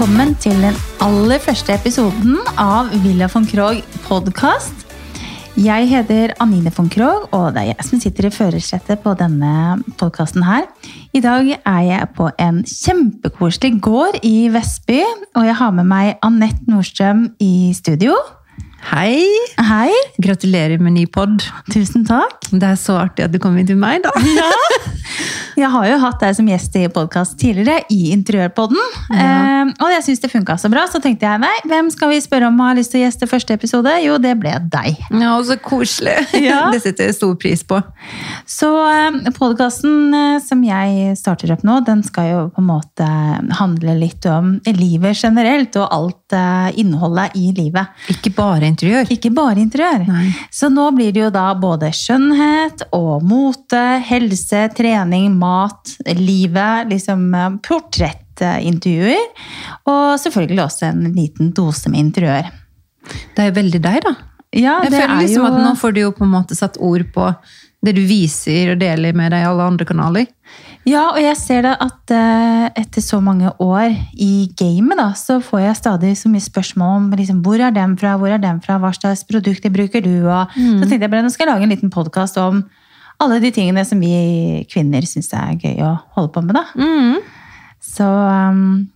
velkommen til den aller første episoden av Villa von Krogh podkast. Jeg heter Anine von Krogh, og det er jeg som sitter i førersetet på denne podkasten her. I dag er jeg på en kjempekoselig gård i Vestby, og jeg har med meg Anette Nordstrøm i studio. Hei! Hei! Gratulerer med ny pod. Tusen takk. Det er så artig at du kom inn til meg, da. Ja. Jeg har jo hatt deg som gjest i podkast tidligere, i Interiørpodden. Ja. Eh, og jeg syns det funka så bra, så tenkte jeg nei, hvem skal vi spørre om har lyst til å gjeste første episode? Jo, det ble deg. Ja, og så koselig. Ja. Det setter jeg stor pris på. Så eh, podkasten eh, som jeg starter opp nå, den skal jo på en måte handle litt om livet generelt, og alt eh, innholdet i livet. Ikke bare interiør. Ikke bare interiør. Nei. Så nå blir det jo da både skjønnhet og mote, helse, trening, mat, livet, liksom eh, portrettintervjuer. Og selvfølgelig også en liten dose med interiør. Det er jo veldig deg, da. Ja, Jeg føler er liksom jo- at nå får du jo på en måte satt ord på det du viser og deler med deg i alle andre kanaler. Ja, og jeg ser da at eh, etter så mange år i gamet, da, så får jeg stadig så mye spørsmål om liksom, hvor er den fra, hvor er den fra, hva slags produkter bruker du? Og, Så tenkte jeg bare, nå skal jeg lage en liten podkast om alle de tingene som vi kvinner syns er gøy å holde på med. da. Så um,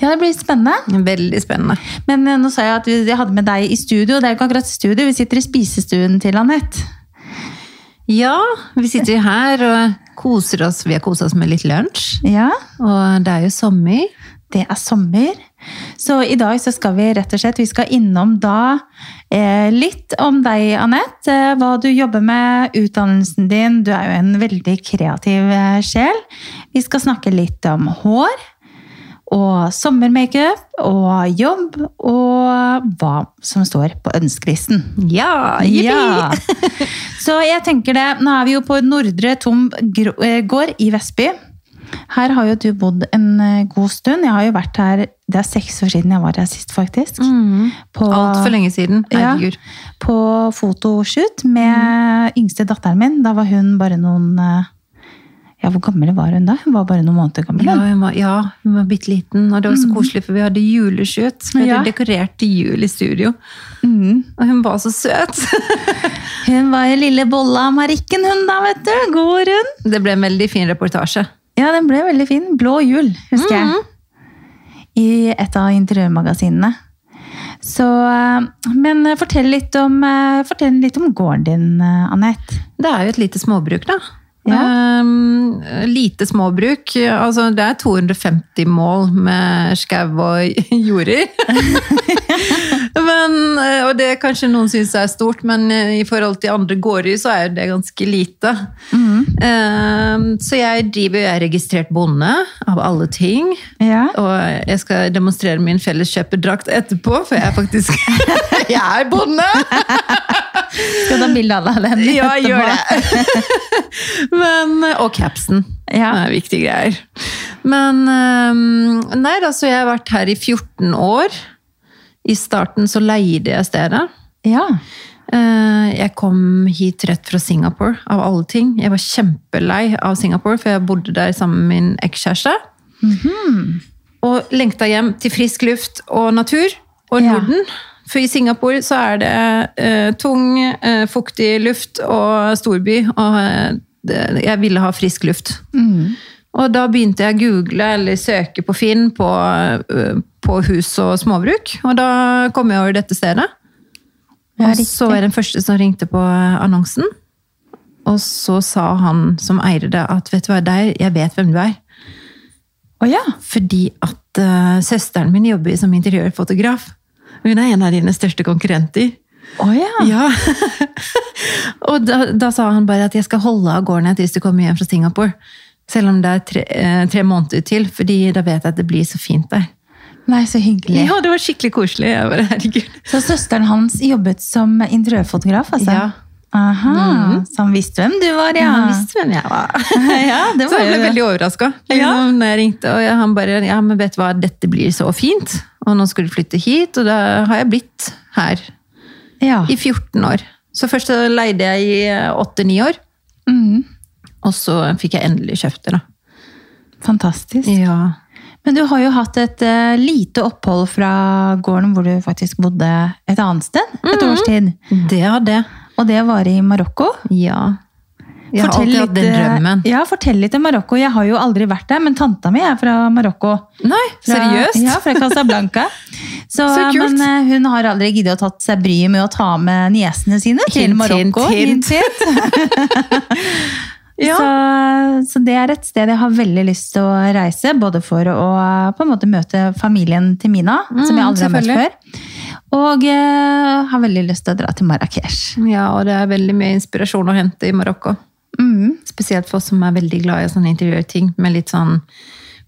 ja, det blir spennende. Veldig spennende. Men eh, nå sa jeg at vi- jeg hadde med deg i studio. Det er jo ikke akkurat studio, vi sitter i spisestuen til Anette. Ja, vi sitter her og koser oss. Vi har koset oss med litt lunsj. Ja, Og det er jo sommer. det er sommer. Så i dag så skal vi rett og slett vi skal innom da litt om deg, Anette. Eh, hva du jobber med, utdannelsen din. Du er jo en veldig kreativ eh, sjel. Vi skal snakke litt om hår. Og sommermakeup og jobb, og hva som står på ønskelisten. Ja, Ja. Så jeg tenker det, nå er vi jo på Nordre Tom eh, gård i Vestby. Her har jo du bodd en eh, god stund. Jeg har jo vært her, det er seks år siden jeg var her sist, faktisk. Mm. Altfor lenge siden. Ja. Herregud. på fotoshoot med yngste datteren min. Da var hun bare noen eh, Ja, hvor gammel var hun da? Hun var bare noen måneder gammel. Ja, hun var, ja, hun var bitte liten, og det var så koselig, for vi hadde juleshoot. Vi hadde Ja. dekorert til jul i studio. Mm. Og hun var så søt! Hun var jo lille bolla av Marikken, hun da, vet du. God rund. Det ble en veldig fin reportasje. Ja, den ble veldig fin. Blå jul, husker jeg. I et av interiørmagasinene. Så, eh, men eh, fortell litt om, eh, fortell litt om gården din, Anette. Det er jo et lite småbruk, da. Ja. Um, lite småbruk. Altså, det er 250 mål med skau og jorder. men, og det kanskje noen syns er stort, men i forhold til andre gårder så er det ganske lite. Ehm, så jeg driver jeg er registrert bonde, av alle ting. Ja. Og jeg skal demonstrere min felleskjøperdrakt etterpå, for jeg er faktisk Jeg er bonde! Skal du ha bilde av deg den Ja, gjør det. Men, og capsen. Ja. Det er viktige greier. Men øhm, Nei da, så jeg har vært her i 14 år. I starten så leide jeg stedet. Ja. Eh, Jeg kom hit rett fra Singapore, av alle ting. Jeg var kjempelei av Singapore, for jeg bodde der sammen med min ekskjæreste. Mhm. Og lengta hjem til frisk luft og natur og Ja. Norden. For i Singapore så er det uh, tung, uh, fuktig luft og storby, og uh, jeg ville ha frisk luft. Mm. Og da begynte jeg å google eller søke på Finn på, eh, på hus og småbruk, og da kom jeg over dette stedet. Ja, og så var jeg den første som ringte på annonsen. Og så sa han som eier det at vet du hva, der, jeg vet hvem du er. Oh, ja. Fordi at uh, søsteren min jobber som interiørfotograf. Hun er en av dine største konkurrenter. Å ja. Ja. og da, da sa han bare at jeg skal holde av gården til du kommer hjem fra Singapore. Selv om det er tre, eh, tre måneder til, fordi da vet jeg at det blir så fint der. Nei, så hyggelig. Ja, det var skikkelig koselig. Bare. Så søsteren hans jobbet som interiørfotograf, altså? Ja. Aha, Så han visste hvem du var, ja? Han visste hvem jeg var. ja, det Så var jeg ble veldig overraska. Ja. Når jeg ringte, og han bare Ja, men vet du hva, dette blir så fint. Og nå skal du flytte hit, og da har jeg blitt her ja. i 14 år. Så først så leide jeg i 8-9 år, Mm, og så fikk jeg endelig kjøpt det, da. fantastisk. Ja. Men du har jo hatt et eh, lite opphold fra gården hvor du faktisk bodde et annet sted. Et mm. års tid. Det hadde jeg. Og det var i Marokko. Ja. Jeg har Fortell alltid hatt den eh, drømmen. Ja, fortell litt om Marokko. Jeg har jo aldri vært der, men tanta mi er fra Marokko. Nei, Fra, seriøst? Ja, fra Casablanca. Så, Så kult. Men eh, hun har aldri giddet å tatt seg bryet med å ta med niesene sine til Hint, Marokko. hint, hint. Ja. så, så det er et sted jeg har veldig lyst til å reise, både for å på en måte møte familien til Mina, som jeg Mm, aldri har møtt før. Og eh, har veldig lyst til å dra til Marrakech. Ja, og det er veldig mye inspirasjon å hente i Marokko. Mm. Spesielt for oss som er veldig glad i sånne interiørting med litt sånn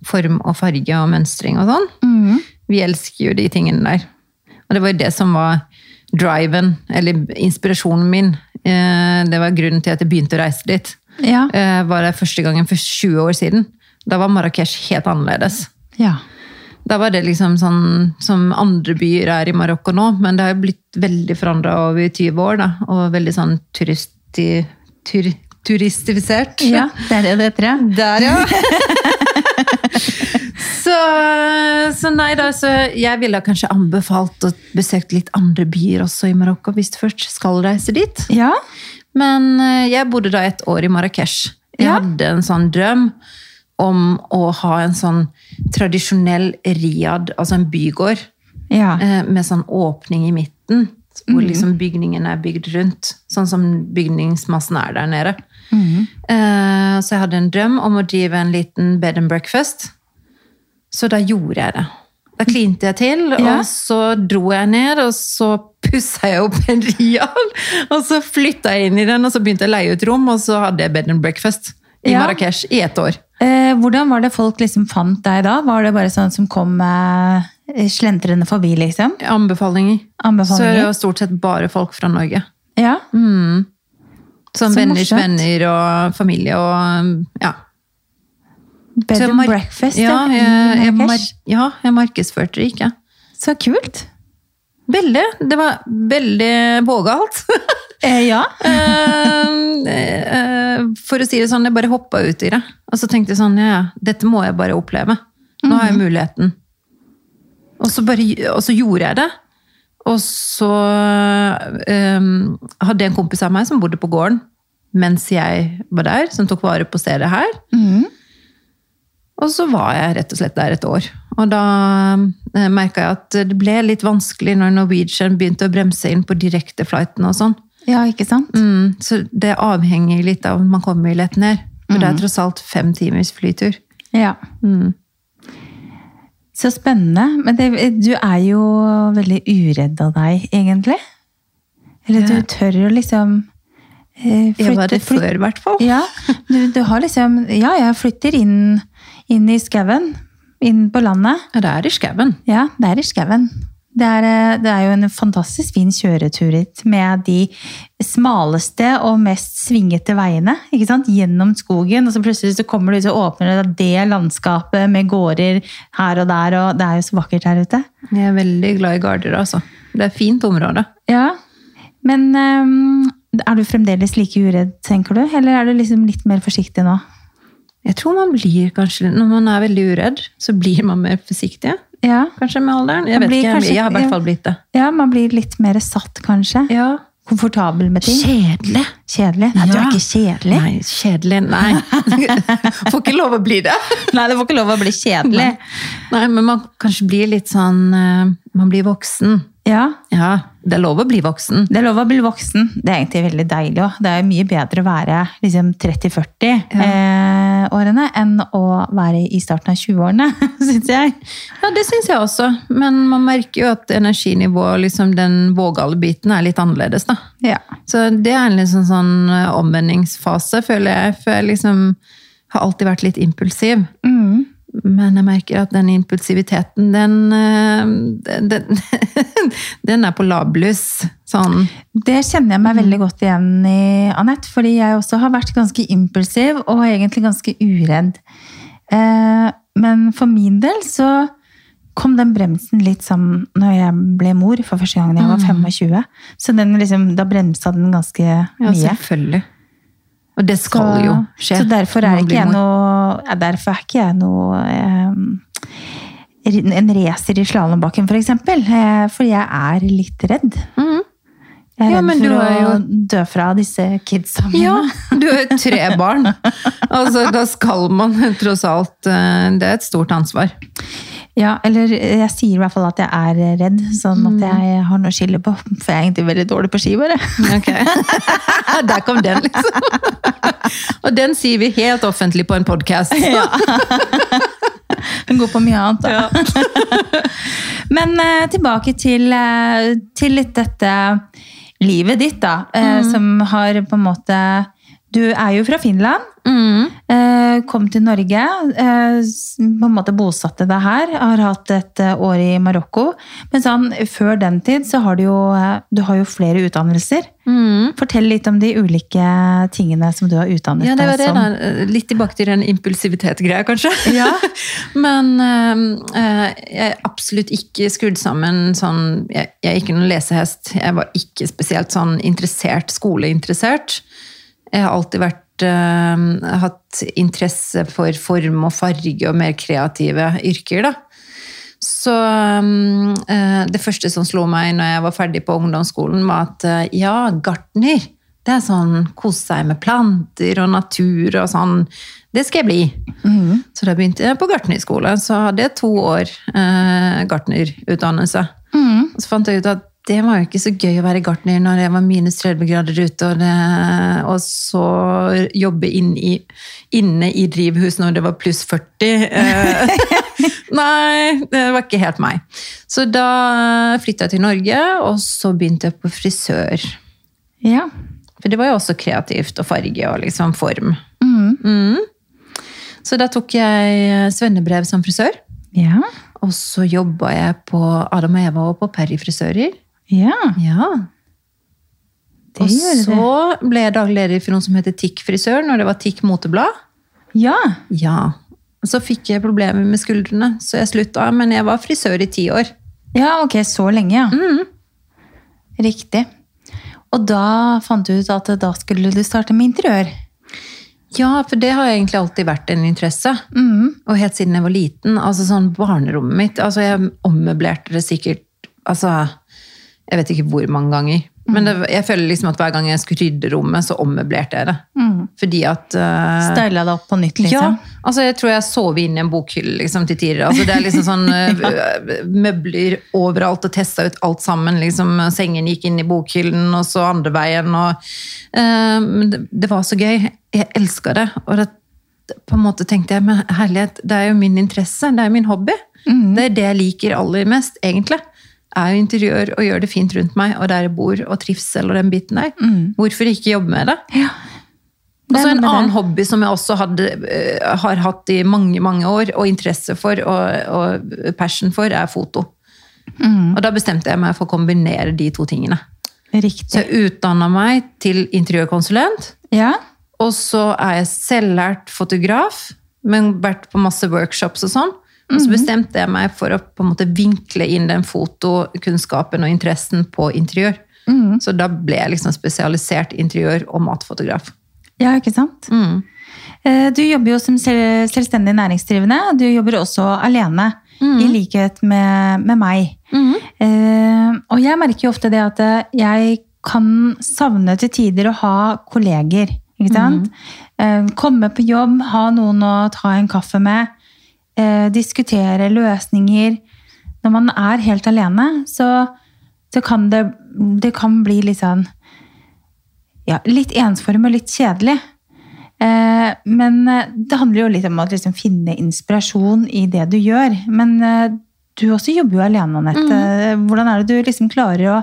form og farge og mønstring og sånn. Mm. Vi elsker jo de tingene der. Og det var jo det som var driven, eller inspirasjonen min. Eh, Det var grunnen til at jeg begynte å reise dit. Ja. Eh, Var det første gangen for 20 år siden. Da var Marrakech helt annerledes. ja. Da var det liksom sånn som andre byer er i Marokko nå, men det har blitt veldig forandra over 20 år, da. Og veldig sånn turist, tur, turistifisert. Ja, det er det det heter, ja. Der, ja! så, så nei da, så jeg ville kanskje anbefalt å besøke litt andre byer også i Marokko, hvis du først skal reise dit. Ja, Men eh, jeg bodde da et år i Marrakech. Jeg Ja. hadde en sånn drøm om å ha en sånn tradisjonell riad, altså en bygård, ja. eh, med sånn åpning i midten, hvor liksom bygningen er bygd rundt. Sånn som bygningsmassen er der nede. Eh, Så jeg hadde en drøm om å drive en liten bed and breakfast. Så da gjorde jeg det. Da klinte jeg til, Ja. og så dro jeg ned, og så pussa jeg opp en rial. Og så flytta jeg inn i den, og så begynte jeg å leie ut rom, og så hadde jeg bed and breakfast i Ja. Marrakech i ett år. Eh, hvordan var det folk liksom fant deg da? Var det bare sånn som kom eh, slentrende forbi, liksom? Anbefalinger. Så det jo var stort sett bare folk fra Norge. Ja. Mm. Som Så venners morsomt. venner og familie og ja. Bed and breakfast, ja, jeg, jeg, mar Marrakech. ja, jeg markedsførte det ikke. Så kult. Veldig. Det var veldig vågalt. Eh, ja. Eh, eh, For å si det sånn, jeg bare hoppa ut i det. Og så tenkte jeg sånn, ja, ja, dette må jeg bare oppleve. Nå har jeg muligheten. Og så, bare, og så gjorde jeg det. Og så um, hadde jeg en kompis av meg som bodde på gården mens jeg var der, som tok vare på stedet her. Mm. Og så var jeg rett og slett der et år. Og da eh, merka jeg at det ble litt vanskelig når Norwegian begynte å bremse inn på direkteflighten og sånn. ja, ikke sant? Mm, så det avhenger litt av om man kommer lett ned. For det er tross alt fem timers flytur. Ja. Mm. Så spennende. Men det, du er jo veldig uredd av deg, egentlig. Eller du tør jo liksom eh, Jeg var flytte- det før, i hvert fall. Ja, du, du har liksom Ja, jeg flytter inn, inn i skauen. Inn på landet. Ja, det er i skauen. Ja, det er i skauen. Det er, eh, det er jo en fantastisk fin kjøretur hit, med de smaleste og mest svingete veiene. ikke sant? Gjennom skogen, og så plutselig så kommer du ut og åpner det, det landskapet med gårder her og der, og det er jo så vakkert her ute. Jeg er veldig glad i Garder, altså. Det er fint område. Ja, men eh, er du fremdeles like uredd, tenker du? Eller er du liksom litt mer forsiktig nå? Jeg tror man blir kanskje, Når man er veldig uredd, så blir man mer forsiktig. Ja, Kanskje med alderen. Jeg vet ikke, kanskje- jeg har i hvert fall blitt det. ja man blir litt mer satt, kanskje. Ja. Komfortabel med ting. Kjedelig. Kjedelig? Nei, du er ikke kjedelig. Nei, kjedelig. Nei. Får ikke lov å bli det. Nei, det får ikke lov å bli kjedelig. Nei, men man kanskje blir litt sånn eh, Man blir voksen. Ja, Ja, det er lov å bli voksen. det er lov å bli voksen. Det er egentlig veldig deilig òg. Det er mye bedre å være liksom 30-40-årene enn å være i starten av 20-årene, syns jeg. Ja, det syns jeg også. Men man merker jo at energinivået, liksom den vågale biten, er litt annerledes, da. Ja. Så det er en liksom sånn eh, omvendingsfase, føler jeg. For jeg liksom har alltid vært litt impulsiv. Mm. Men jeg merker at den impulsiviteten, den, eh, den, den er på lablus. Sånn. Det kjenner jeg meg veldig godt igjen i, Anette. Fordi jeg også har vært ganske impulsiv og egentlig ganske uredd. Eh, men for min del så kom den bremsen litt sammen når jeg ble mor for første gang da jeg var 25. Så den liksom, da bremsa den ganske mye. Ja, selvfølgelig. Og det skal Så- jo skje. Så derfor er ikke jeg noe ja, Derfor er ikke jeg noe eh, en racer i slalåmbakken, for eksempel. Eh, fordi jeg er litt redd. Mm. Jeg er Ja, redd for er å dø fra disse kidsa mine. Ja, du har jo tre barn. Altså, da skal man tross alt eh, Det er et stort ansvar. Ja, eller jeg sier i hvert fall at jeg er redd, sånn Mm. at jeg har noe å skille på. For jeg er egentlig veldig dårlig på ski, bare. Okay. Der kom den, liksom. Og den sier vi helt offentlig på en podkast. Den går på mye annet, da. Men eh, tilbake til, eh, til litt dette livet ditt, da. Mm. Som har på en måte Du er jo fra Finland. Mm. Eh, kom til Norge, eh, på en måte bosatte deg her. Har hatt et eh, år i Marokko. Men sånn, før den tid så har du jo, du har jo flere utdannelser. Mm. Fortell litt om de ulike tingene som du har utdannet Ja, det var deg det. som. Da. Litt tilbake til den impulsivitet-greia, kanskje. Ja. Men eh, eh, jeg er absolutt ikke skrudd sammen sånn jeg, jeg er ikke noen lesehest. Jeg var ikke spesielt sånn interessert, skoleinteressert. Jeg har alltid vært eh, hatt interesse for form og farge og mer kreative yrker, da. Så eh, det første som slo meg når jeg var ferdig på ungdomsskolen, var at eh, ja, gartner. Det er sånn kose seg med planter og natur og sånn. Det skal jeg bli. Så da begynte jeg på gartnerskole. Så hadde jeg to år eh, gartnerutdannelse. Mm. Og så fant jeg ut at det var jo ikke så gøy å være gartner når det var minus 30 grader ute, og, det, og så jobbe inn i, inne i drivhus når det var pluss 40. Eh, Nei, det var ikke helt meg. Så da flytta jeg til Norge, og så begynte jeg på frisør. Ja. For det var jo også kreativt og farge og liksom form. Mm. Mm. Så da tok jeg svennebrev som frisør. Ja. Og så jobba jeg på Adam og Eva og på Perry frisører. Ja. Ja. Det og så det. ble jeg daglig leder for noe som heter TIK frisør, når det var TIK moteblad. Ja. Ja. Så fikk jeg problemer med skuldrene, så jeg slutta. Men jeg var frisør i ti år. Ja, ok, så lenge, ja. Mm. Riktig. Og da fant du ut at da skulle du starte med interiør. Ja, for det har egentlig alltid vært en interesse. Mm. Og helt siden jeg var liten. Altså sånn barnerommet mitt. Altså jeg ommøblerte det sikkert Altså, jeg vet ikke hvor mange ganger. Men det, jeg føler liksom at hver gang jeg skulle rydde rommet, så ommøblerte jeg det. Mm. Fordi at uh, Styla det opp på nytt, liksom. Ja, altså jeg tror jeg sov inn i en bokhylle liksom, til tider. Altså, det er liksom sånn eh, møbler overalt og testa ut alt sammen. Liksom, sengen gikk inn i bokhyllen, og så andre veien. Og, uh, men det, det var så gøy. Jeg elska det. Og det, på en måte tenkte jeg, men herlighet, det er jo min interesse. Det er jo min hobby. Det er det jeg liker aller mest, egentlig. Er jo interiør og gjør det fint rundt meg, og der jeg bor, og trivsel og den biten der. Hvorfor ikke jobbe med det? Ja. Og så en annen det. hobby som jeg også hadde, eh, har hatt i mange mange år, og interesse for og, og passion for, er foto. Mm. Og da bestemte jeg meg for å kombinere de to tingene. Så jeg utdanna meg til interiørkonsulent, Ja. og så er jeg selvlært fotograf, men vært på masse workshops og sånn. Og Mhm. så bestemte jeg meg for å på en måte vinkle inn den fotokunnskapen og interessen på interiør. Mm. Så da ble jeg liksom spesialisert interiør- og matfotograf. ja, ikke sant? Mm. Eh, Du jobber jo som selvstendig næringsdrivende. Du jobber også alene, i likhet med, med meg. Mhm. Eh, og jeg merker jo ofte det at eh, jeg kan savne til tider å ha kolleger. Ikke sant? Eh, komme på jobb, ha noen å ta en kaffe med. Eh, diskutere løsninger. Når man er helt alene, så, så kan det, det kan bli litt sånn ja, Litt ensformig og litt kjedelig. Eh, men eh, det handler jo litt om å liksom finne inspirasjon i det du gjør. Men eh, du også jobber jo alene, Anette. Mm. Hvordan er det du liksom klarer å,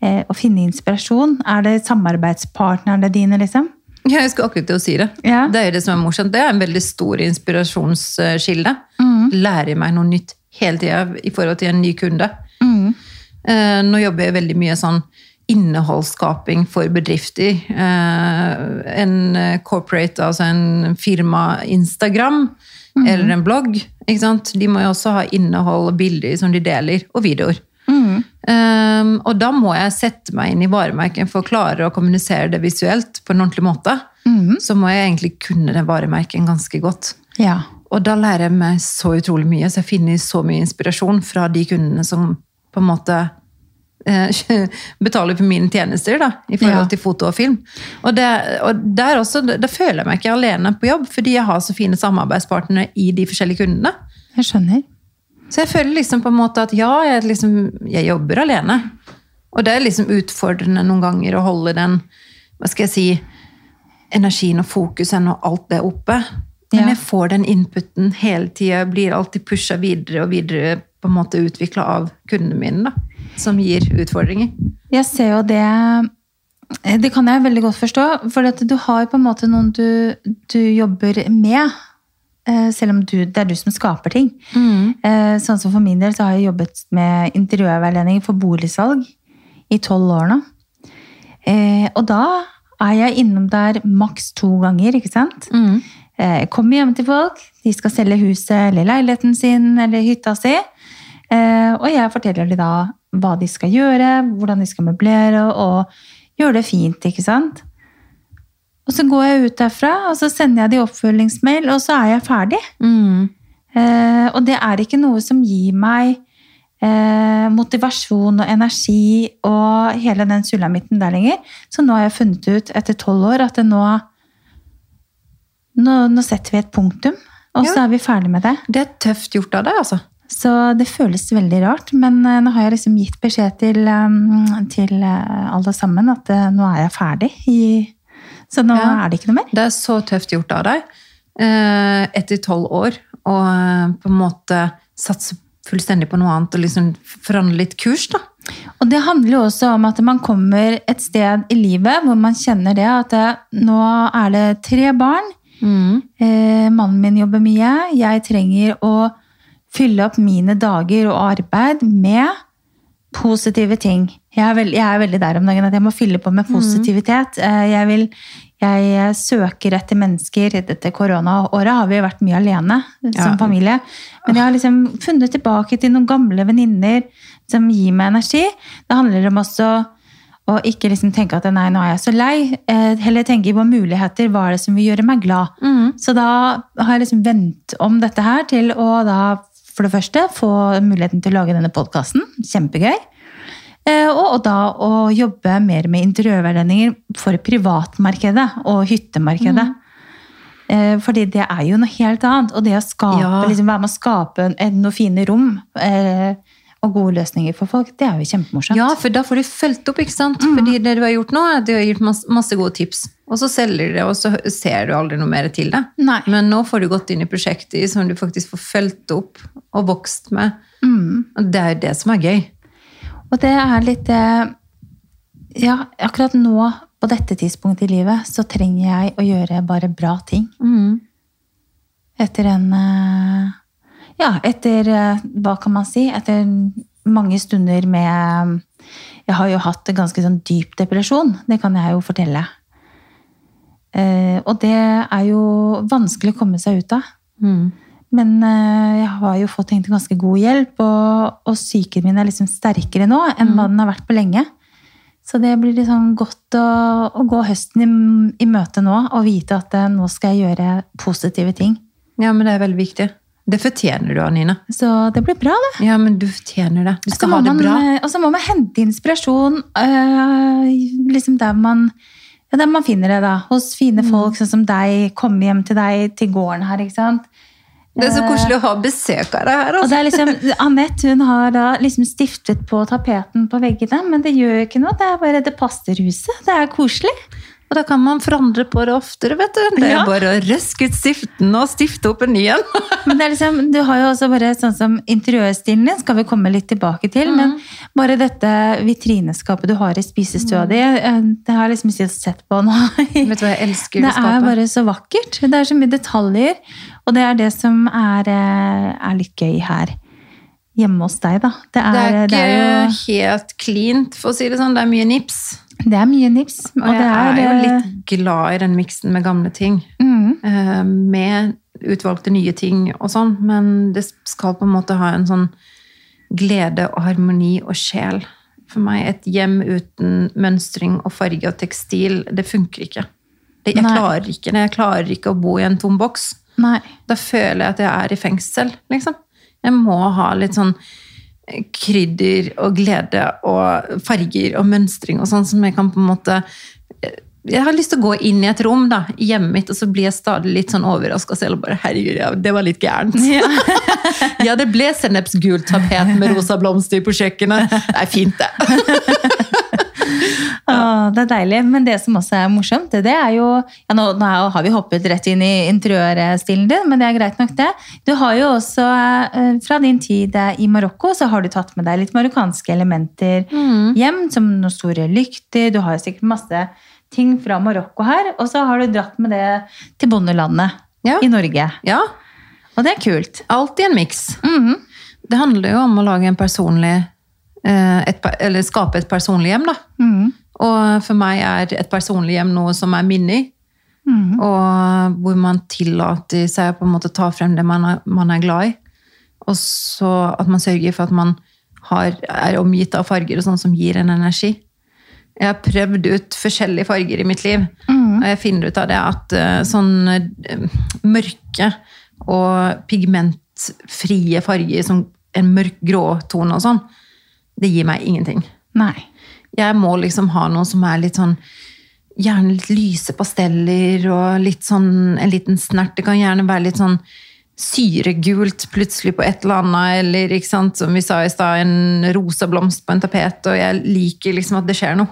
å finne inspirasjon? Er det samarbeidspartnerne dine, liksom? Ja, jeg skulle akkurat til å si det. Ja. Det er jo det som er morsomt. Det er en veldig stor inspirasjonskilde. Mm. Lærer meg noe nytt hele tida i forhold til en ny kunde. Mm. Eh, Nå jobber jeg veldig mye sånn innholdsskaping for bedrifter. Eh, En eh, corporate, altså en firma Instagram, Mm. eller en blogg. De må jo også ha innhold og bilder som de deler, og videoer. Mm. Um, og da må jeg sette meg inn i varemerken for å klare å kommunisere det visuelt på en ordentlig måte. Mm. Så må jeg egentlig kunne det varemerken ganske godt. Ja. Og da lærer jeg meg så utrolig mye, så jeg finner så mye inspirasjon fra de kundene som på en måte eh, betaler for mine tjenester da, i forhold Ja. til foto og film. Og, det, og der også, da føler jeg meg ikke alene på jobb, fordi jeg har så fine samarbeidspartnere i de forskjellige kundene. Jeg skjønner. Så jeg føler liksom på en måte at ja, jeg, liksom, jeg jobber alene. Og det er liksom utfordrende noen ganger å holde den, hva skal jeg si, energien og fokusen og alt det oppe. Men Ja. jeg får den inputen hele tida, blir alltid pusha videre og videre på en måte utvikla av kundene mine, da. Som gir utfordringer. Jeg ser jo det Det kan jeg veldig godt forstå. For du har på en måte noen du, du jobber med. Eh, Selv om du, det er du som skaper ting. Mm. Sånn som For min del så har jeg jobbet med interiørveiledning for boligsalg i tolv år nå. Eh, Og da er jeg innom der maks to ganger, ikke sant? Mm. Eh, Jeg kommer hjem til folk, de skal selge huset eller leiligheten sin eller hytta si. Eh, Og jeg forteller dem da hva de skal gjøre, hvordan de skal møblere og gjøre det fint, ikke sant? Og så går jeg ut derfra, og så sender jeg de oppfølgingsmail, og så er jeg ferdig. Mm. Eh, Og det er ikke noe som gir meg eh, motivasjon og energi og hele den sulamitten der lenger. Så nå har jeg funnet ut etter tolv år at nå, nå Nå setter vi et punktum, og så er vi ferdig med det. Det er tøft gjort av deg, altså. Så det føles veldig rart, men eh, nå har jeg liksom gitt beskjed til, eh, til eh, alle sammen at nå er jeg ferdig. I, så nå Ja. er det ikke noe mer. Det er så tøft gjort av deg eh, etter tolv år å eh, på en måte satse fullstendig på noe annet og liksom forhandle litt kurs, da. Og det handler jo også om at man kommer et sted i livet hvor man kjenner det at det, nå er det tre barn, eh, mannen min jobber mye, jeg trenger å fylle opp mine dager og arbeid med positive ting. Jeg er, veld, jeg er veldig der om dagen at jeg må fylle på med positivitet. Mm. Jeg, vil, jeg søker etter mennesker. Dette koronaåret har vi vært mye alene som Ja. familie. Men jeg har liksom funnet tilbake til noen gamle venninner som gir meg energi. Det handler om også å ikke liksom tenke at nei, nå er jeg så lei. Eh, Heller tenke på muligheter. Hva er det som vil gjøre meg glad? Så da har jeg liksom vendt om dette her til å da for det første få muligheten til å lage denne podkasten. Kjempegøy. Eh, Og, da å jobbe mer med interiørveiledninger for privatmarkedet og hyttemarkedet. Mm. Fordi det er jo noe helt annet. Og det å skape, Ja. liksom være med å skape noen fine rom eh, og gode løsninger for folk, det er jo kjempemorsomt. Ja, for da får du fulgt opp, ikke sant? Fordi det du har gjort nå, er at du har gitt masse, masse gode tips. Og så selger du det, og så ser du aldri noe mer til det. Nei. Men nå får du gått inn i prosjekter som du faktisk får fulgt opp og vokst med. Mm. Og det er jo det som er gøy. Og det er litt eh, Ja, akkurat nå, på dette tidspunktet i livet, så trenger jeg å gjøre bare bra ting. Etter en eh, Ja, etter eh, Hva kan man si? Etter mange stunder med Jeg har jo hatt en ganske sånn dyp depresjon. Det kan jeg jo fortelle. Og det er jo vanskelig å komme seg ut av. Men eh, jeg har jo fått egentlig ganske god hjelp, og, og psyken min er liksom sterkere nå enn hva den har vært på lenge. Så det blir liksom godt å, å gå høsten i, i møte nå og vite at eh, nå skal jeg gjøre positive ting. Ja, men det er veldig viktig. Det fortjener du, Anina. Så det blir bra, det. Ja, men du fortjener det. Du skal ha det man, bra. eh, Og så må man hente inspirasjon øh, liksom der man, ja, der man finner det. da. Hos fine Mm. folk sånn som deg. Komme hjem til deg til gården her. ikke sant? Det er så koselig å ha besøk av deg her. Og Altså. det er liksom, Anette hun har da liksom stiftet på tapeten på veggene, men det gjør jo ikke noe. Det er bare det passer huset. Det er koselig. Og da kan man forandre på det oftere, vet du. Det er Ja. bare å røske ut stiften og stifte opp en ny en. Men det er liksom, du har jo også bare sånn som interiørstilen din, skal vi komme litt tilbake til. Men bare dette vitrineskapet du har i spisestua di, eh, det har jeg liksom ikke sett på nå. Vet du hva jeg elsker Det det er bare så vakkert. Det er så mye detaljer. Og det er det som er, eh, er litt gøy her. Hjemme hos deg, da. Det er, Det er ikke det er jo helt cleant, for å si det sånn. Det er mye nips. det er mye nips. Og, Og det jeg er, jo eh, litt glad i den miksen med gamle ting. mm, eh, Med utvalgte nye ting og sånn. Men det skal på en måte ha en sånn glede og harmoni og sjel. For meg, et hjem uten mønstring og farge og tekstil, det funker ikke. Det, jeg klarer ikke det. Jeg klarer ikke å bo i en tom boks. Nei. Da føler jeg at jeg er i fengsel, liksom. Jeg må ha litt sånn eh, krydder og glede og farger og mønstring og sånn som jeg kan på en måte eh, Jeg har lyst til å gå inn i et rom da, i hjemmet mitt, og så blir jeg stadig litt sånn overraska selv. og bare, Herregud, ja, det var litt gærent. Ja. Ja, det ble sennepsgult tapet med rosa blomster på kjøkkenet. Det er fint, det. Det er deilig. Men det som også er morsomt, det, er jo ja, nå, nå har vi hoppet rett inn i interiørstilen din, men det er greit nok, det. Du har jo også, eh, fra din tid i Marokko, så har du tatt med deg litt marokkanske elementer hjem, som noen store lykter. Du har jo sikkert masse ting fra Marokko her, og så har du dratt med det til bondelandet Ja. i Norge. Ja, Og det er kult. alltid en miks. Mhm. Det handler jo om å lage en personlig et, Eller skape et personlig hjem, da. Mm. Og for meg er et personlig hjem noe som er minnig. Mm. Og hvor man tillater seg å på en måte ta frem det man er, man er glad i. Og så at man sørger for at man har, er omgitt av farger og sånn som gir en energi. Jeg har prøvd ut forskjellige farger i mitt liv, og jeg finner ut av det at eh, sånn eh, mørke og pigmentfrie farger som en mørk grå tone og sånn, det gir meg ingenting. Nei. Jeg må liksom ha noe som er litt sånn Gjerne litt lyse pasteller og litt sånn en liten snert. Det kan gjerne være litt sånn syregult plutselig på et eller annet, eller ikke sant, som vi sa i stad, en rosa blomst på en tapet, og jeg liker liksom at det skjer noe.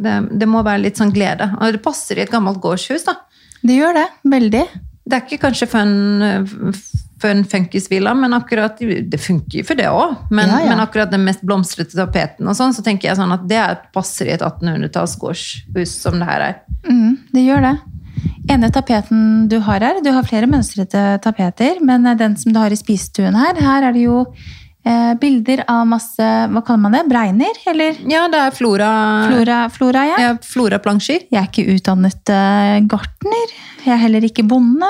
Det, det må være litt sånn glede. Og det passer i et gammelt gårdshus, da. Det gjør det. Veldig. Det er ikke kanskje en, for en funkisvilla, men akkurat Det funker jo for det òg, men, Ja, ja. men akkurat den mest blomstrete tapeten og sånn, så tenker jeg sånn at det er- passer i et 1800-talls gårdshus som det her er. Mm, det gjør det. Ene tapeten du har her, du har flere mønstrete tapeter, men den som du har i spisestuen her, her er det jo eh, bilder av masse, hva kaller man det, bregner, eller Ja, det er flora flora, flora ja. Ja, floraplansjer. Jeg er ikke utdannet eh, gartner, jeg er heller ikke bonde,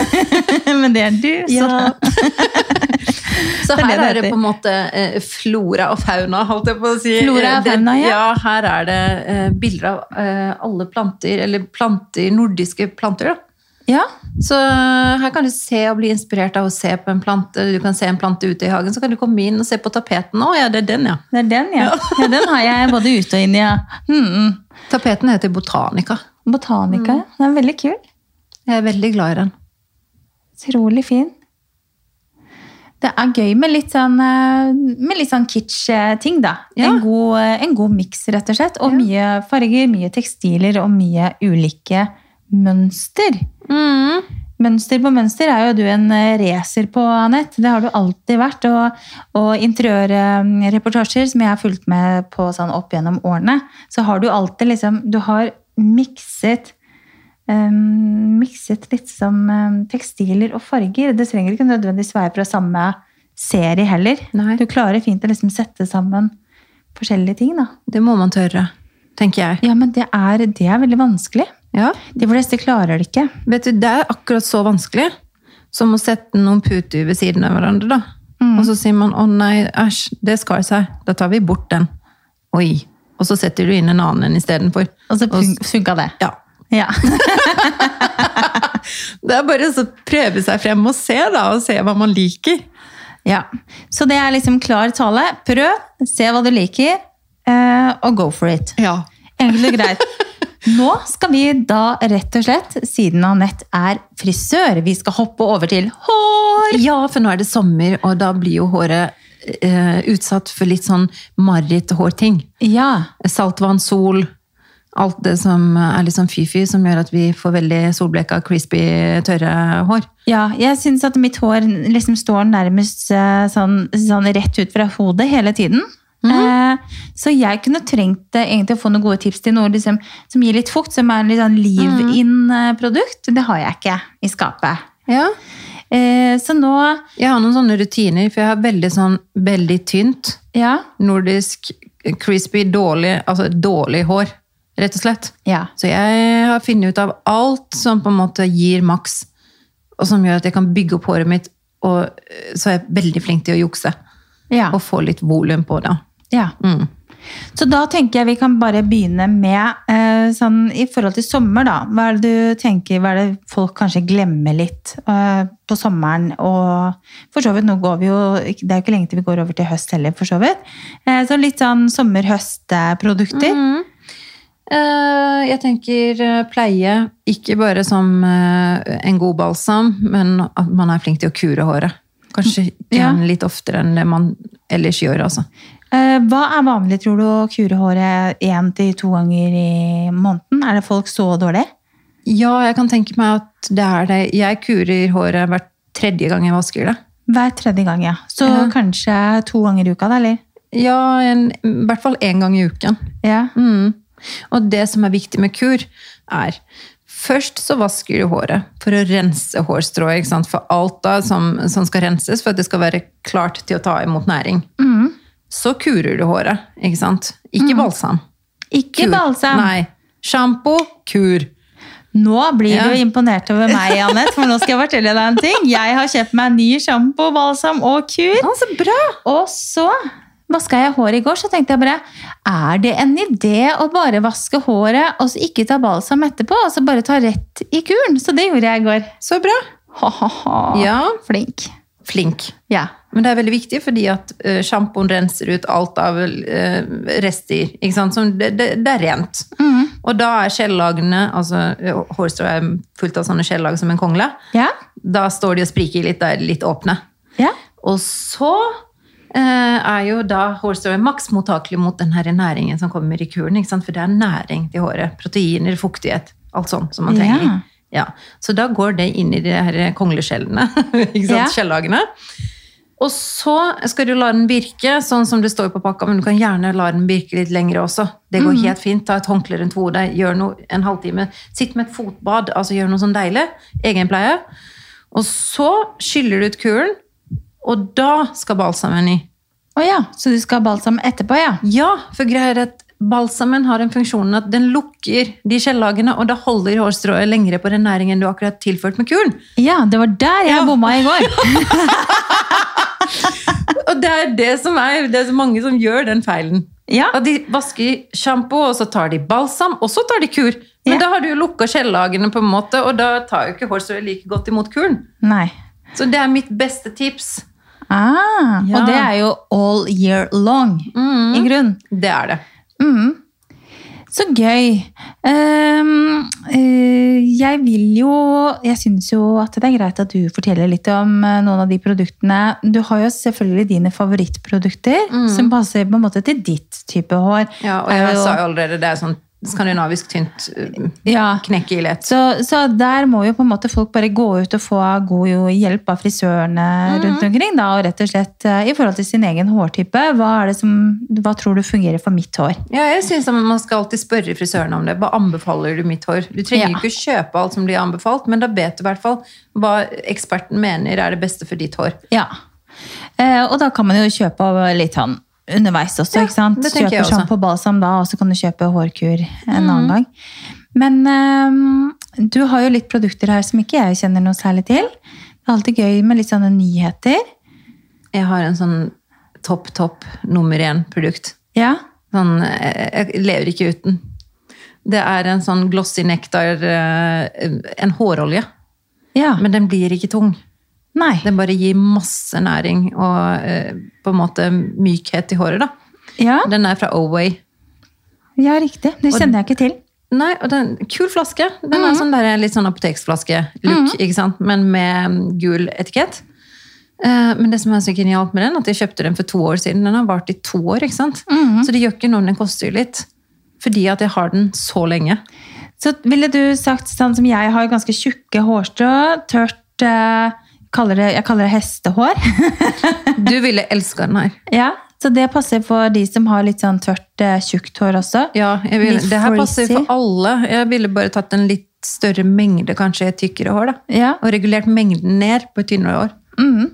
men det er du, så Ja. Så Det er det her det er det på en måte eh, flora og fauna, holdt jeg på å si. Flora og Eh, fauna, ja. ja. Her er det eh, bilder av alle planter, eller planter, nordiske planter, da. Ja. Så her kan du se og bli inspirert av å se på en plante. Du kan se en plante ute i hagen, så kan du komme inn og se på tapeten. Å ja, det er den, ja. Det er den, ja. ja. Den har jeg både ute og inn i, ja. -mm. Tapeten heter Botanica. Botanica, ja. Den er veldig kul. Jeg er veldig glad i den. Utrolig fin. Det er gøy med litt sånn, eh, med litt sånn kitsch-ting, da. Ja. En god, eh, en god miks, rett og slett. Og mye farger, mye tekstiler og mye ulike mønster. Mm. Mønster på mønster er jo du en eh, racer på, Anette. Det har du alltid vært. Og, og interiørreportasjer som jeg har fulgt med på sånn opp gjennom årene, så har du alltid liksom Du har mikset um, mikset litt som um, tekstiler og farger. Det trenger ikke nødvendigvis være fra samme serie heller. Nei. Du klarer fint å liksom sette sammen forskjellige ting. da. Det må man tørre, tenker jeg. Ja, men det er, det er veldig vanskelig. Ja. De fleste klarer det ikke. Vet du, Det er akkurat så vanskelig som å sette noen puter ved siden av hverandre. da. Og så sier man 'å nei, æsj, det skar seg'. Da tar vi bort den. Oi. Og så setter du inn en annen en istedenfor. Og så fun funka det. Ja. Ja. Det er bare å prøve seg frem og se, da, og se hva man liker. ja. Så det er liksom klar tale. Prøv, se hva du liker, og go for it. Ja. Enkelt og greit. Nå skal vi da rett og slett, siden Anette er frisør, vi skal hoppe over til hår! Ja, for nå er det sommer, og da blir jo håret eh, utsatt for litt sånn mareritt-hårting. Ja. Saltvann, sol, alt det som er litt sånn fy-fy, som gjør at vi får veldig solbleka, crispy, tørre hår. ja jeg syns at mitt hår liksom står nærmest eh, sånn, sånn rett ut fra hodet hele tiden. Eh, så jeg kunne trengt eh, egentlig å få noen gode tips til noe liksom, som gir litt fukt, som er litt sånn leave-in-produkt. Det har jeg ikke i skapet. Ja. Eh, så nå Jeg har noen sånne rutiner, for jeg har veldig sånn veldig tynt, Ja. nordisk, crispy, dårlig, altså dårlig hår, rett og slett. ja. Så jeg har funnet ut av alt som på en måte gir maks, og som gjør at jeg kan bygge opp håret mitt, og eh, så er jeg veldig flink til å jukse, Ja. og få litt volum på det. Ja. Mm. Så da tenker jeg vi kan bare begynne med eh, sånn i forhold til sommer, da. Hva er det du tenker, hva er det folk kanskje glemmer litt eh, på sommeren? Og for så vidt, nå går vi jo Det er jo ikke lenge til vi går over til høst heller, for så vidt. Eh, så litt sånn sommer-høst-produkter. Mhm. Eh, jeg tenker pleie, ikke bare som en god balsam, men at man er flink til å kure håret. Kanskje Ja. litt oftere enn det man ellers gjør, altså. Eh, hva er vanlig, tror du, å kure håret én til to ganger i måneden? Er det folk så dårlig? Ja, jeg kan tenke meg at det er det. Jeg kurer håret hver tredje gang jeg vasker det. Hver tredje gang, ja. Så Ja. kanskje to ganger i uka, da, eller? Ja, en, i hvert fall én gang i uken. Ja. Mm. Og det som er viktig med kur, er Først så vasker du håret for å rense hårstrået. For alt da som, som skal renses for at det skal være klart til å ta imot næring. Mm. Så kurer du håret. ikke sant? Ikke balsam. Ikke Kur. balsam. Nei. Sjampo, kur. Nå blir Ja. du imponert over meg, Anette, for nå skal jeg fortelle deg en ting. Jeg har kjøpt meg ny sjampo, balsam og kur. Å, så bra! Og så vaska jeg håret i går, så tenkte jeg bare Er det en idé å bare vaske håret og så ikke ta balsam etterpå? Og så bare ta rett i kuren? Så det gjorde jeg i går. Så bra. Ha-ha-ha. Ja, Flink. flink. Ja. Men det er veldig viktig, fordi at uh, sjampoen renser ut alt av eh, rester. ikke sant? Som det, det, det er rent. Mm. Og da er skjellagene altså Hårstrå er fullt av sånne skjellag som en kongle. Ja. Da står de og spriker litt, da er de litt åpne. ja. Og så eh, er jo da hårstrået maks mottakelig mot den her næringen som kommer i kuren. ikke sant? For det er næring til håret. Proteiner, fuktighet, alt sånt som man trenger. Ja. Ja. Så da går det inn i de her kongleskjellene. ikke sant? Skjellagene. Og så skal du la den virke, sånn som det står på pakka, men du kan gjerne la den virke litt lenger også. Det går helt fint. Ta et håndkle rundt hodet, gjør noe en halvtime. Sitt med et fotbad, altså gjør noe sånn deilig. Egenpleie. Og så skyller du ut kuren, og da skal balsamen i. Å ja, så du skal ha balsam etterpå, ja? Ja, for greia er at balsamen har en funksjon at den lukker de skjellagene, og da holder hårstrået lengre på den næringen du akkurat tilført med kuren. Ja, det var der jeg Ja. bomma i går. Og det er det som er, det er så mange som gjør den feilen. Ja. At de vasker sjampo, og så tar de balsam, og så tar de kur. Men Ja. da har du jo lukka skjellagene, på en måte, og da tar jo ikke hårstrået like godt imot kuren. Nei. Så det er mitt beste tips. Ah, Ja. Og det er jo all year long, i grunn. Det er det. Mm. Så gøy. Um, uh, jeg vil jo Jeg syns jo at det er greit at du forteller litt om eh, noen av de produktene. Du har jo selvfølgelig dine favorittprodukter som passer på en måte til ditt type hår. Ja, og jeg jo- sa jo allerede, det er sånn skandinavisk tynt uh, ja. knekke i lett. Så, så der må jo på en måte folk bare gå ut og få god hjelp av frisørene rundt omkring. Da, og rett og slett eh, i forhold til sin egen hårtype. Hva, det som, hva tror du fungerer for mitt hår? Ja, jeg synes Man skal alltid spørre frisøren om det. Hva anbefaler du mitt hår? Du trenger Ja. ikke kjøpe alt som blir anbefalt, men da vet du i hvert fall hva eksperten mener er det beste for ditt hår. Ja. Eh, og da kan man jo kjøpe litt sånn underveis også, Ja, ikke sant? det tenker jeg sjampo og balsam da, og så kan du kjøpe hårkur en Mm. annen gang. Men um, du har jo litt produkter her som ikke jeg kjenner noe særlig til. Det er alltid gøy med litt sånne nyheter. Jeg har en sånn topp, topp nummer én-produkt. Ja. Sånn, jeg jeg lever ikke uten. Det er en sånn glossy nektar, eh, en hårolje. ja. Men den blir ikke tung. Nei. Den bare gir masse næring og eh, på en måte mykhet i håret. da. Ja, Den er fra Oway. ja, riktig. Det kjenner jeg ikke til. Nei, og den, Kul flaske. Den Mhm. er sånn der, litt sånn apoteksflaske-look, ikke sant? men med gul etikett. Eh, Men det som er så genialt med den, at jeg kjøpte den for to år siden. Den har vart i to år, ikke sant? Mhm. Så det gjør ikke noe om den koster jo litt. Fordi at jeg har den så lenge. Så ville du sagt sånn som jeg har ganske tjukke hårstrå, tørt eh, kaller det, Jeg kaller det hestehår. Du ville elska den her. ja, Så det passer for de som har litt sånn tørt, eh, tjukt hår også. Ja, ville, det her passer for alle. Jeg ville bare tatt en litt større mengde, kanskje tykkere hår. da. Ja. Og regulert mengden ned på tynnere hår. Mm.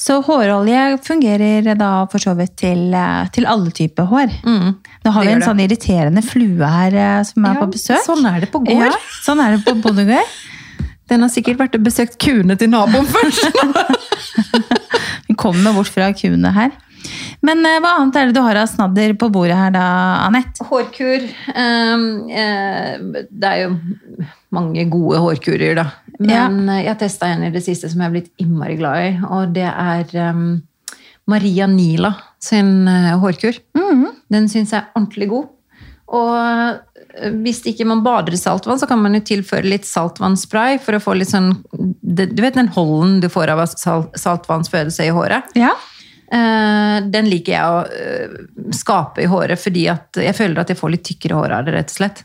Så hårolje fungerer da for så vidt til, eh, til alle typer hår. Mm. Nå har det vi en sånn irriterende flue her eh, som er Ja, på besøk. Sånn er det på gård. Ja, sånn er det på bondegård. Den har sikkert vært og besøkt kuene til naboen først. Vi kommer bort fra kuene her. Men eh, hva annet er det du har av snadder på bordet her da, Anette? Hårkur. ehm, eh, det er jo mange gode hårkurer, da. Men ja. jeg testa en i det siste som jeg har blitt innmari glad i, og det er ehm, Maria Nila sin eh, hårkur. Mm. Den syns jeg er ordentlig god. Og eh, hvis ikke man bader i saltvann, så kan man jo tilføre litt saltvannspray for å få litt sånn Du vet den holden du får av salt, saltvannsfødelse i håret? Ja. Eh, den liker jeg å eh, skape i håret fordi at jeg føler at jeg får litt tykkere hår av det, rett og slett.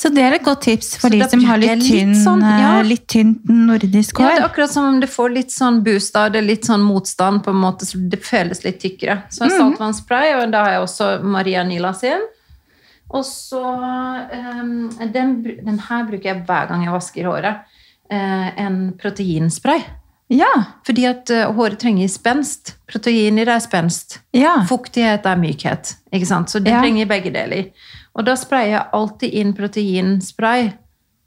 Så det er et godt tips for Så de som har litt, tynn, litt sånn, ja. eh, litt tynt nordisk hår. Ja, det er akkurat som om du får litt sånn boost av det, litt sånn motstand, på en måte, så det føles litt tykkere. Så saltvannsspray, og da har jeg også Maria Nila sin. Og så ehm, den, den her bruker jeg hver gang jeg vasker håret. Eh, en proteinspray. Ja. Fordi at eh, håret trenger spenst. Proteiner er spenst. ja. Fuktighet er mykhet. Ikke sant? Så det Ja. trenger begge deler. Og da sprayer jeg alltid inn proteinspray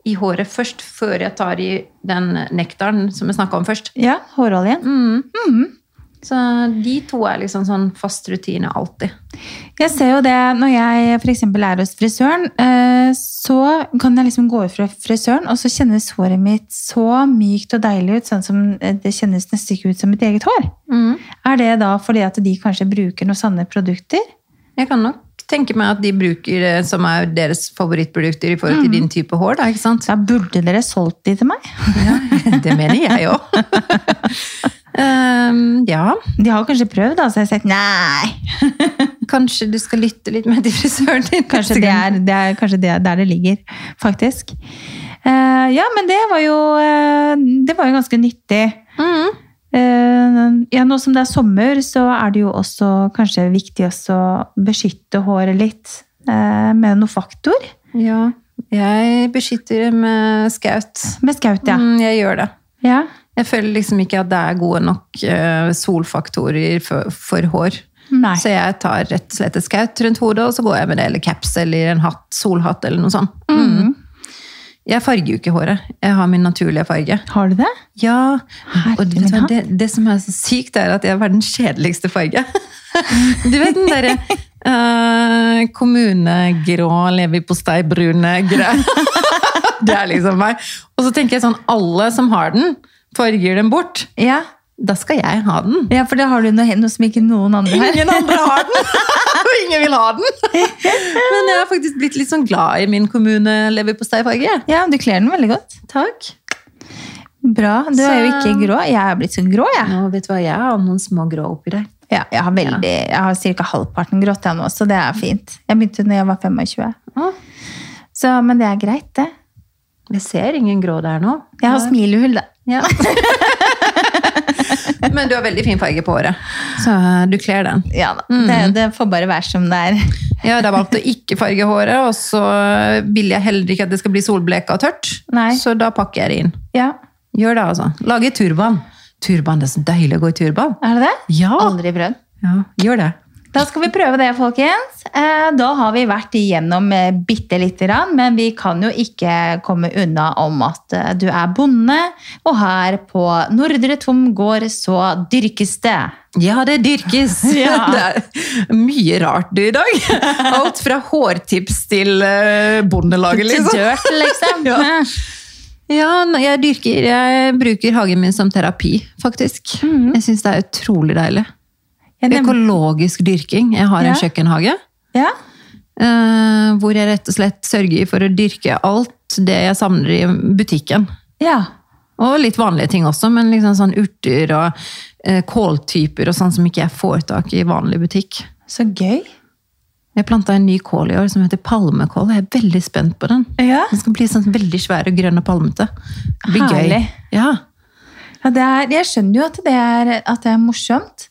i håret først, før jeg tar i den nektaren som jeg snakka om først. Ja, håroljen. Mm. Så de to er liksom sånn fast rutine alltid. Jeg ser jo det når jeg eksempel er hos frisøren, eh, så kan jeg liksom gå ut fra frisøren, og så kjennes håret mitt så mykt og deilig ut, sånn som eh, det kjennes nesten ikke ut som mitt eget hår. Er det da fordi at de kanskje bruker noen sanne produkter? Jeg kan nok tenke meg at de bruker det som er deres favorittprodukter i forhold til din type hår. Da, ikke sant? Da burde dere solgt de til meg. Ja, det mener jeg òg. um, ja, De har kanskje prøvd, da, så jeg har sett nei. kanskje du skal lytte litt mer til frisøren din. Kanskje det er, det er kanskje det er der det ligger, faktisk. Uh, ja, men det var jo, uh, det var jo ganske nyttig. Mhm. Ja, nå som det er sommer, så er det jo også kanskje viktig også å beskytte håret litt eh, med noe faktor. Ja, jeg beskytter med skaut. Med skaut, ja. Mm, jeg gjør det. ja. Jeg føler liksom ikke at det er gode nok eh, solfaktorer for, for hår. Nei. Så jeg tar rett og slett et skaut rundt hodet, og så går jeg med det, eller caps eller en hatt, solhatt eller noe sånt. Mm. Jeg farger jo ikke håret. Jeg har min naturlige farge. Har du det? Ja, Herre og min det, det som er så sykt, er at jeg har verdens kjedeligste farge. Du vet den derre uh, kommunegrå, leverposteibrune greia. Det er liksom meg. Og så tenker jeg sånn, alle som har den, farger den bort. Ja. Da skal jeg ha den. ja, for da har du noe, noe som ikke noen andre har. Ingen andre har den! Og ingen vil ha den! Men jeg har faktisk blitt litt sånn glad i min kommune-leverposteifarge. Ja, du kler den veldig godt. Takk. Bra. Du er jo ikke grå. Jeg er blitt så grå, jeg. Nå vet du hva, jeg har noen små grå oppi der. Ja, jeg har, veldig, jeg har ca. halvparten grått jeg nå, så det er fint. Jeg begynte når jeg var 25. Ah. Så, men det er greit, det. Jeg ser ingen grå der nå. Jeg har smilehull, da. Ja. Men du har veldig fin farge på håret, så eh, du kler den. Ja da. Det, det får bare være som det er. Jeg har da valgt å ikke farge håret, og så vil jeg heller ikke at det skal bli solbleka og tørt. Nei. Så da pakker jeg det inn. Ja, Gjør det, altså. Lage turban. Turban, det er så deilig å gå i turban. Er det det? Ja, Aldri prøvd. ja gjør det. Da skal vi prøve det, folkens. Eh, Da har vi vært igjennom eh, bitte lite grann, men vi kan jo ikke komme unna om at eh, du er bonde, og her på Nordre Tom gård så dyrkes det. Ja, det dyrkes. Ja. Det er mye rart i dag. Alt fra hårtips til bondelaget, liksom. Til dirt, liksom. Ja. Ja, jeg dyrker Jeg bruker hagen min som terapi, faktisk. Mm. Jeg syns det er utrolig deilig. Økologisk dyrking. Jeg har Ja. en kjøkkenhage. Ja. Uh, hvor jeg rett og slett sørger for å dyrke alt det jeg samler i butikken. ja. Og litt vanlige ting også, men liksom sånn urter og uh, kåltyper og sånn som ikke jeg får tak i i vanlig butikk. Så gøy. Jeg planta en ny kål i år som heter palmekål. Jeg er veldig spent på den. Ja. Den skal bli sånn veldig svær og grønn og palmete. Det blir Herlig. gøy. Ja. Ja, det er, jeg skjønner jo at det, er, at det er morsomt.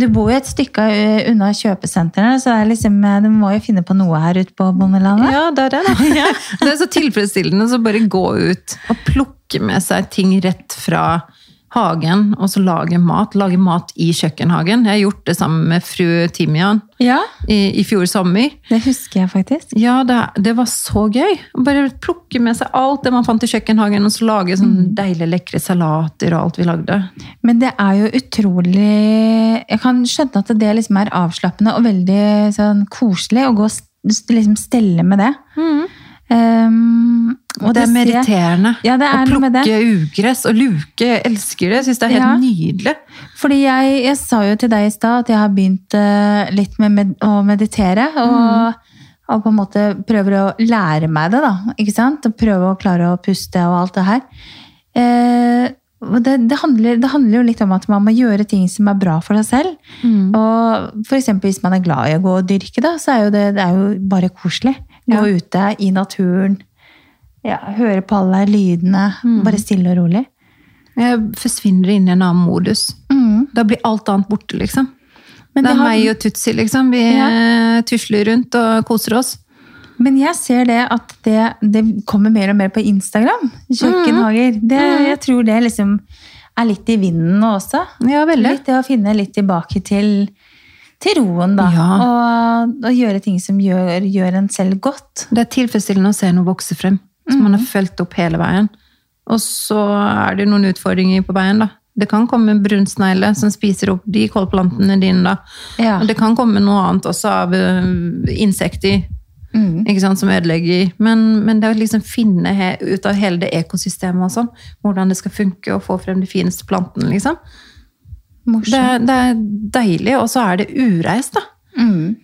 Du bor jo et stykke eh, unna kjøpesentrene, så liksom, eh, du må jo finne på noe her ute på bondelandet. ja, det er det. da. Det er så tilfredsstillende å bare gå ut og plukke med seg ting rett fra hagen og så lage mat. Lage mat i kjøkkenhagen. Jeg har gjort det sammen med fru Timian Ja, i, i fjor sommer. det husker jeg faktisk. Ja, det, det var så gøy. Bare plukke med seg alt det man fant i kjøkkenhagen, og så lage sånne deilige, lekre salater og alt vi lagde. Men det er jo utrolig Jeg kan skjønne at det liksom er avslappende og veldig sånn koselig å gå og liksom stelle med det. Um, Og det er meriterende. Ja, det er å plukke ugress og luke. Jeg elsker det. Jeg syns det er helt Ja. nydelig. Fordi jeg, jeg sa jo til deg i stad at jeg har begynt uh, litt med med å meditere. Og, og på en måte prøver å lære meg det, da. ikke sant? Og prøve å klare å puste og alt det her. Uh, det, det, handler, det handler jo litt om at man må gjøre ting som er bra for seg selv. Og for eksempel hvis man er glad i å gå og dyrke, da, så er jo det, det er jo bare koselig. Gå Ja. ute i naturen. Ja, høre på alle lydene. Bare stille og rolig. Jeg forsvinner inn i en annen modus. Mm. Da blir alt annet borte, liksom. Men det er har- meg og Tutsi, liksom. Vi Ja. eh, tusler rundt og koser oss. Men jeg ser det at det, det kommer mer og mer på Instagram. Kjøkkenhager. Det, jeg tror det liksom er litt i vinden nå også. Ja, veldig. Litt det å finne litt tilbake til, til roen, da. Ja. Og, og gjøre ting som gjør, gjør en selv godt. Det er tilfredsstillende å se noe vokse frem, som man har fulgt opp hele veien. Og så er det noen utfordringer på veien, da. Det kan komme brunsnegle som spiser opp de kålplantene dine, da. Ja. Og det kan komme noe annet også av eh, insekter Mm. ikke sant, som ødelegger. Men, men det å liksom finne he, ut av hele det ekosystemet og sånn, hvordan det skal funke og få frem de fineste plantene, liksom. Det, det er deilig, og så er det ureist, da. Mm.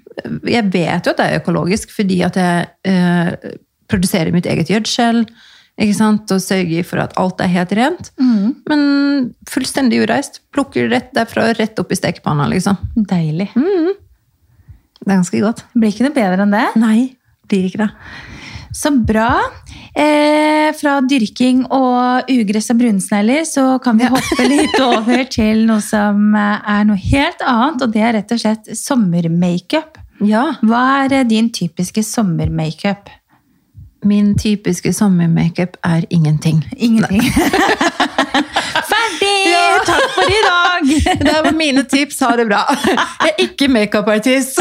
Jeg vet jo at det er økologisk fordi at jeg eh, produserer mitt eget gjødsel. Og sørger for at alt er helt rent. Mm. Men fullstendig ureist. Plukker rett derfra rett opp i stekepanna, liksom. Deilig. Det er ganske godt. Blir ikke noe bedre enn det. Nei, blir ikke det. Så bra. Eh, fra dyrking og ugress og brunsnegler så kan vi hoppe litt over til noe som er noe helt annet, og det er rett og slett sommermakeup. Ja. Hva er din typiske sommermakeup? Min typiske sommermakeup er ingenting. Ingenting. Ferdig! Takk for i dag! Det var mine tips. Ha det bra. Jeg er ikke makeupartist.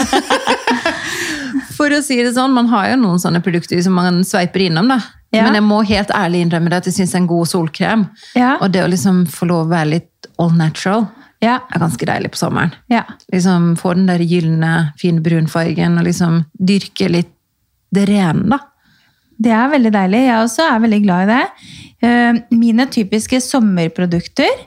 For å si det sånn, man har jo noen sånne produkter som man sveiper innom, da. Ja. Men jeg må helt ærlig innrømme det at jeg syns en god solkrem Ja. og det å liksom få lov å være litt all natural Ja. er ganske deilig på sommeren. ja. Liksom Få den der gylne, fine brunfargen og liksom dyrke litt det rene, da. Det er veldig deilig. Jeg også er veldig glad i det. Eh, Mine typiske sommerprodukter,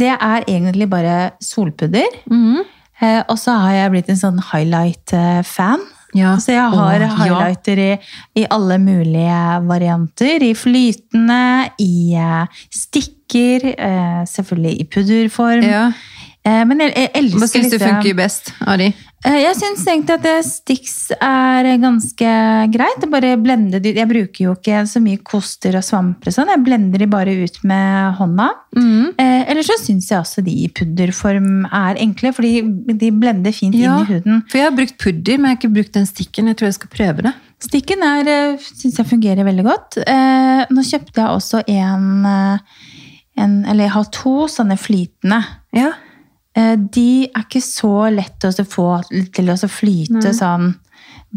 det er egentlig bare solpudder. Mm. Og så har jeg blitt en sånn highlight-fan. Ja. Så jeg har ja. highlighter i, i alle mulige varianter. I flytende, i eh, stikker, selvfølgelig i pudderform. Ja. Eh, Men jeg, jeg elsker Hva syns du funker best av de? Eh, Jeg syns egentlig at det Stix er ganske greit. Det bare blender de Jeg bruker jo ikke så mye koster og svamper og sånn. Jeg blender de bare ut med hånda. Eh, Eller så syns jeg også de i pudderform er enkle, fordi de blender fint Ja. inn i huden. For jeg har brukt pudder, men jeg har ikke brukt den stikken. Jeg tror jeg skal prøve det. Stikken eh, syns jeg fungerer veldig godt. Eh, Nå kjøpte jeg også en, eh, en Eller jeg har to sånne flytende. Ja. Eh, De er ikke så lett å få til å flyte flyte sånn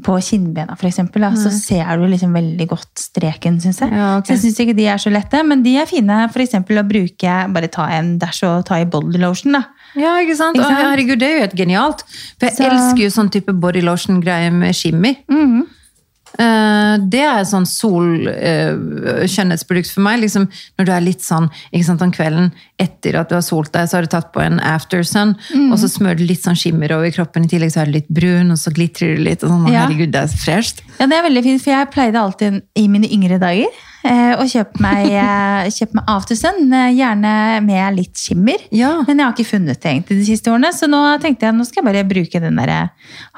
på kinnbena, eksempel. Så ser du liksom veldig godt streken, syns jeg. Ja, okay. Så jeg syns ikke de er så lette, men de er fine for eksempel å bruke Bare ta en dash og ta i body lotion, da. Ja, ikke sant? Ikke sant? Å, herregud, det er jo helt genialt. For jeg Så- elsker jo sånn type body lotion-greie med shimmy. Mhm. Eh, det er et sånn sol-skjønnhetsprodukt for meg. Liksom, når du er litt sånn ikke sant, om kvelden etter at du har solt deg, så har du tatt på en aftersun, mm. og så smører du litt sånn skimmer over kroppen. I tillegg så er du litt brun, og så glitrer du litt. Og sånn, Ja. herregud, det er fresht. Ja, det er veldig fint, for jeg pleide alltid i mine yngre dager eh, å kjøpe meg, eh, kjøpe meg aftersun, eh, gjerne med litt skimmer. Ja. Men jeg har ikke funnet det egentlig de siste årene, så nå tenkte jeg nå skal jeg bare bruke den der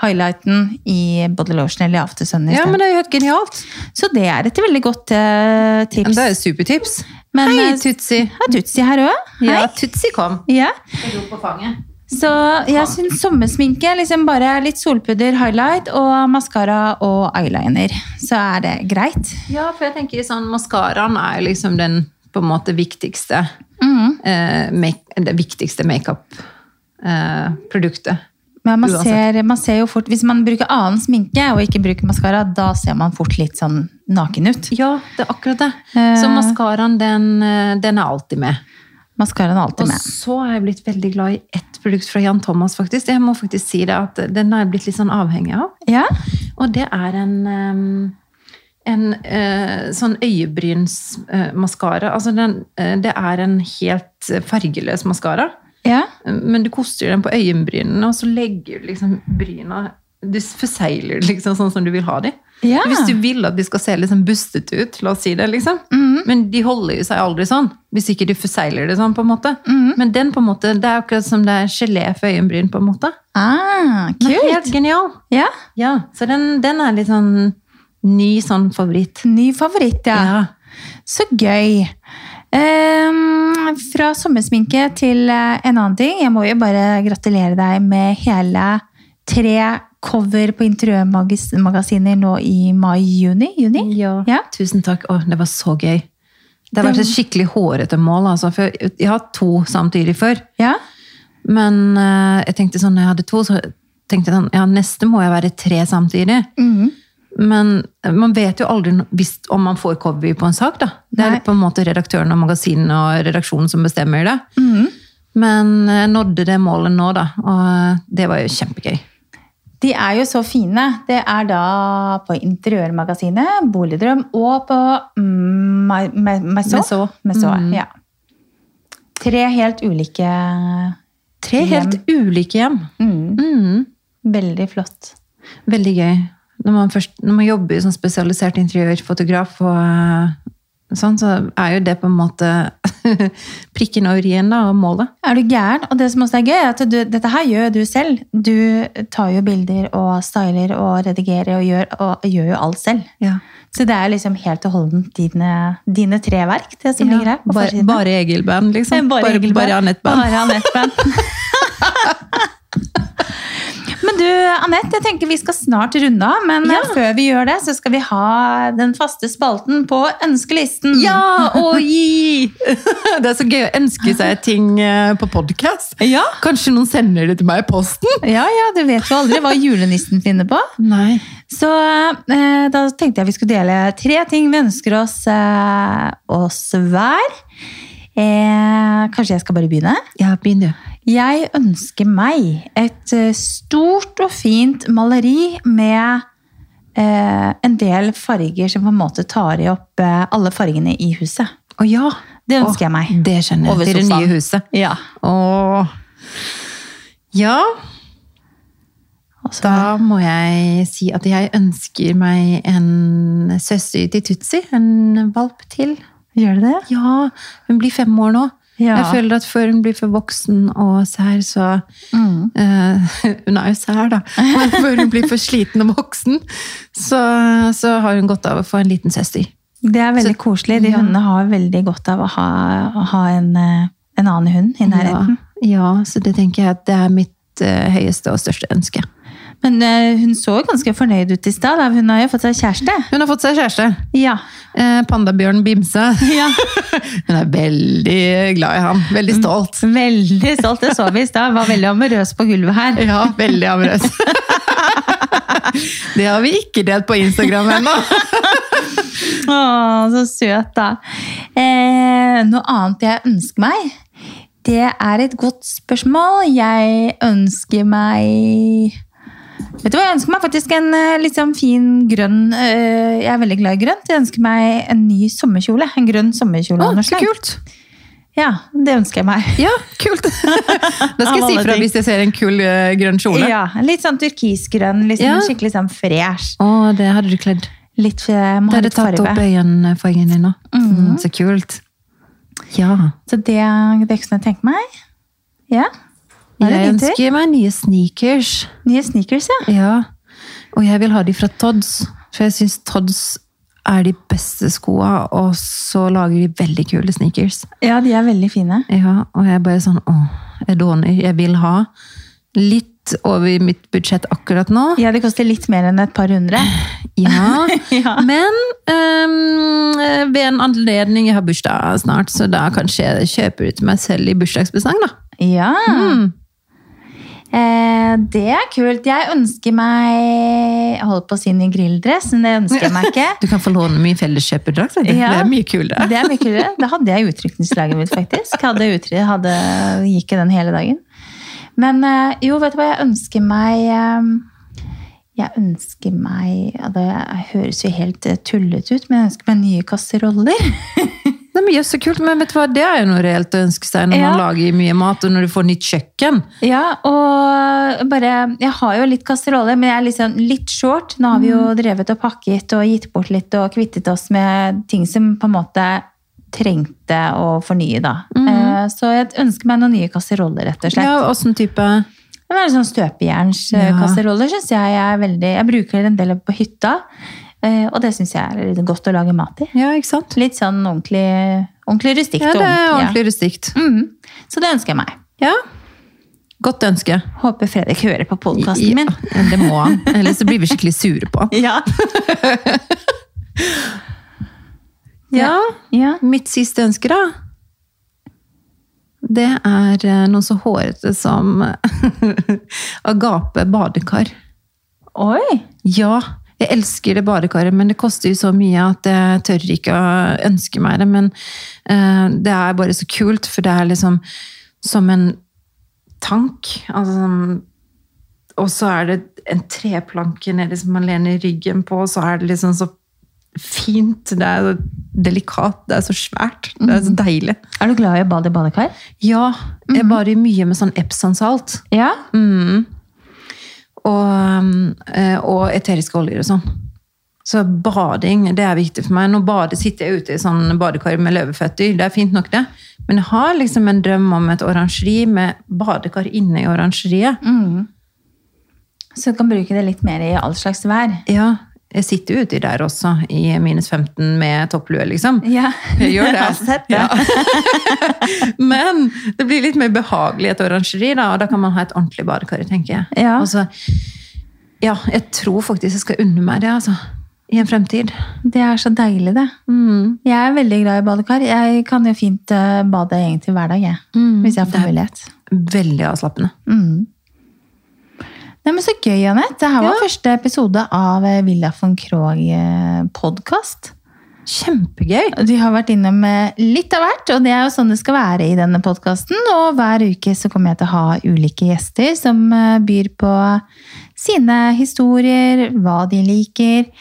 highlighten i body lotion eller aftersun. ja, men det er jo helt genialt. Så det er et veldig godt Men tips. Det er et supertips. Men, Hei, Tutsi. Ja, Tutsi her òg? Ja, Tutsi kom. Ja. Jeg dro på fanget. Så jeg syns sommersminke liksom bare litt solpudder, highlight og maskara og eyeliner. Så er det greit. Ja, for jeg tenker sånn, Maskaraen er liksom den på en måte viktigste mm. eh, make, det viktigste makeup-produktet. Men man ser, man ser jo fort, hvis man bruker annen sminke og ikke bruker maskara, da ser man fort litt sånn naken ut. ja, det er akkurat det. Eh. Så maskaraen, den, eh, den er alltid med. Maskaraen er alltid Og med. så har jeg blitt veldig glad i ett produkt fra Jan Thomas, faktisk. Jeg må faktisk si det, at den har jeg blitt litt sånn avhengig av. Ja? Og det er en, en eh, sånn øyebrynsmaskara. altså den, eh, det er en helt fargeløs maskara. Ja? Men du koster den på øyenbrynene, og så legger du liksom bryna Du forsegler liksom sånn som du vil ha de. Ja. Hvis du vil at de skal se liksom bustet ut, la oss si det, liksom. Mhm. Men de holder jo seg aldri sånn, hvis ikke du forsegler det sånn, på en måte. Mhm. Men den på en måte, det er akkurat som det er gelé for øyenbryn, på en måte. Ah, Den er Helt genial. Ja. Ja, så den, den er litt sånn ny sånn favoritt. Ny favoritt, ja. Så gøy. Um, fra sommersminke til eh, en annen ting. Jeg må jo bare gratulere deg med hele tre cover på interiørmagasiner nå i mai-juni. Juni? Ja. Ja. Tusen takk. Å, det var så gøy. Det har vært et skikkelig hårete mål. Altså, for jeg jeg har hatt to samtidig før. Ja. Men uh, jeg tenkte sånn, når jeg hadde to, så tenkte jeg sånn, ja, neste må jeg være tre samtidig. Mm. Men man vet jo aldri om man får cover på en sak. da. Det er Nei. på en måte redaktøren og magasinet og redaksjonen som bestemmer det. Mm. Men jeg nådde det målet nå, da. Og det var jo kjempegøy. De er jo så fine. Det er da på Interiørmagasinet, Boligdrøm og på mm. Maison. Maison, Mm. ja. Tre helt ulike Tre helt ulike hjem. mm, Mm. Veldig flott. Veldig gøy. Når man, først, når man jobber som spesialisert interiørfotograf, og, sånn, så er jo det på en måte prikken over i-en og målet. Er du gæren? Og det som også er gøy, er at du, dette her gjør du selv. Du tar jo bilder og styler og redigerer og gjør, og gjør jo alt selv. Ja. Så det er liksom helt og holdent dine, dine tre verk, det som ligger her. bare, bare Egil-band, liksom. Bare Bare, bare Anette-band. Bare Anette-band. Men du, Anette, jeg tenker vi skal snart runde av. Men Ja. før vi gjør det, så skal vi ha den faste spalten på ønskelisten. Ja, Og gi! Det er så gøy å ønske seg ting eh, på podkast. Ja. Kanskje noen sender det til meg i posten? ja, ja, du vet jo aldri hva julenissen finner på. Nei. Så eh, da tenkte jeg vi skulle dele tre ting vi ønsker oss, eh, oss hver. Eh, kanskje jeg skal bare begynne? Ja, begynn du. Jeg ønsker meg et eh, stort og fint maleri med eh, en del farger som på en måte tar i opp eh, alle fargene i huset. Å ja. Det ønsker Å, jeg meg. Det skjønner jeg. Til det nye huset. Ja. Åh. Ja, da må jeg si at jeg ønsker meg en søster til Tutsi. En valp til. Gjør du det? Ja, hun blir fem år nå. Ja. Jeg føler at før hun blir for voksen og sær, så Mm. uh, Hun er jo sær, da. Men før hun blir for sliten og voksen, så, så har hun godt av å få en liten søster. Det er veldig Så- koselig. De ja. hundene har veldig godt av å ha, ha en, eh, en annen hund i nærheten. Ja, ja, så det tenker jeg at det er mitt uh, høyeste og største ønske. Men uh, hun så ganske fornøyd ut i stad. Hun har jo fått seg kjæreste. Hun har fått seg kjæreste. Ja. Eh, Pandabjørn Bimse. ja. Hun er veldig glad i ham. Veldig stolt. Veldig stolt. Det så vi i stad. Var veldig amorøs på gulvet her. Ja, veldig amorøs. Det har vi ikke delt på Instagram ennå. Å, så søt, da. Eh, noe annet jeg ønsker meg, det er et godt spørsmål. Jeg ønsker meg Vet du hva, Jeg ønsker meg faktisk en liksom, sånn fin grønn eh, Jeg er veldig glad i grønt. Jeg ønsker meg en ny sommerkjole. En grønn sommerkjole. Å, så kult. Ja, det ønsker jeg meg. Ja, kult. Da skal jeg si fra hvis jeg ser en kul eh, grønn kjole. Ja, Litt sånn turkisgrønn. Liksom, Ja. Skikkelig sånn fresh. Å, det hadde du kledd. Litt, eh, må Det hadde tatt opp farge. øyenfargen din nå. Mm, så kult. Ja. Så det, det kunne jeg tenke meg. Ja. Jeg ønsker meg nye sneakers. Nye sneakers, ja. Ja. Og jeg vil ha de fra Todds. For jeg syns Todds er de beste skoa, og så lager de veldig kule sneakers. Ja, de er veldig fine. Ja, og jeg er bare sånn åh, jeg dåner. Jeg vil ha litt over mitt budsjett akkurat nå. Ja, det koster litt mer enn et par hundre. Ja. Ja. Men um, ved en anledning Jeg har bursdag snart, så da kanskje jeg kjøper det til meg selv i bursdagspresang, da. Ja. Mm. Eh, det er kult. Jeg ønsker meg Jeg holdt på å si ny grilldress, men det ønsker jeg meg ikke. Du kan få låne min felleskjøperdrakt. Det. Ja. Det er mye kulere. Det er mye kulere. Det hadde jeg i utrykningslaget mitt, faktisk. Hadde hadde, gikk i den hele dagen. Men eh, jo, vet du hva, jeg ønsker meg eh, Jeg ønsker meg Det høres jo helt eh, tullete ut, men jeg ønsker meg nye kasseroller. Det er mye så kult, men vet du hva? det er jo noe reelt å ønske seg når Ja. man lager mye mat, og når du får nytt kjøkken. Ja, og bare Jeg har jo litt kasseroller, men jeg er liksom litt short. Nå har vi jo drevet og pakket og gitt bort litt og kvittet oss med ting som på en måte trengte å fornye, da. Mm. Så jeg ønsker meg noen nye kasseroller, rett og slett. Ja, Åssen type Det er sånn Støpejernskasseroller syns jeg er veldig Jeg bruker en del på hytta, eh, og det syns jeg er litt godt å lage mat i. Ja, ikke sant? Litt sånn ordentlig, ordentlig rustikt. Ja, det er ordentlig, ja. rustikt. Mhm. Så det ønsker jeg meg. Ja. Godt ønske. Håper Fredrik hører på podkasten min. Ja, det må han. Ellers blir vi skikkelig sure på han. Ja. Ja, ja. mitt siste ønske, da. Det er eh, noe så hårete som Agape badekar. Oi! Ja, jeg elsker det badekaret, men det koster jo så mye at jeg tør ikke å ønske meg det. Men uh, det er bare så kult, for det er liksom som en tank. Altså, og så er det en treplanke nede som man lener ryggen på, og så er det liksom så fint. Det er så delikat, det er så svært. Det er så deilig. Er du glad i å bade i badekar? Ja, jeg bader mye med sånn Epsonsalt. Ja. Mm. Og, um, eh, og eteriske oljer og sånn. Så bading, det er viktig for meg. Nå bade, sitter jeg ute i sånn badekar med løveføtter. Det er fint nok, det. Men jeg har liksom en drøm om et orangeri med badekar inne i orangeriet. Så du kan bruke det litt mer i all slags vær. Ja, jeg sitter jo uti der også, i minus 15 med topplue, liksom. Ja. Jeg gjør det. Jeg har sett det. Ja. Men det blir litt mer behagelig et orangeri, da, og da kan man ha et ordentlig badekar, tenker jeg. Ja. Så- ja, jeg tror faktisk jeg skal unne meg det, altså. I en fremtid. Det er så deilig, det. Mm. Jeg er veldig glad i badekar. Jeg kan jo fint eh, bade egentlig hver dag, jeg. Hvis jeg får mulighet. Veldig avslappende. Mm. Nei, men Så gøy, Anette. Det her var Ja. første episode av eh, Villa von Krogh-podkast. Kjempegøy! de har vært innom eh, litt av hvert, og det er jo sånn det skal være i denne podkasten. Og hver uke så kommer jeg til å ha ulike gjester som eh, byr på sine historier, hva de liker.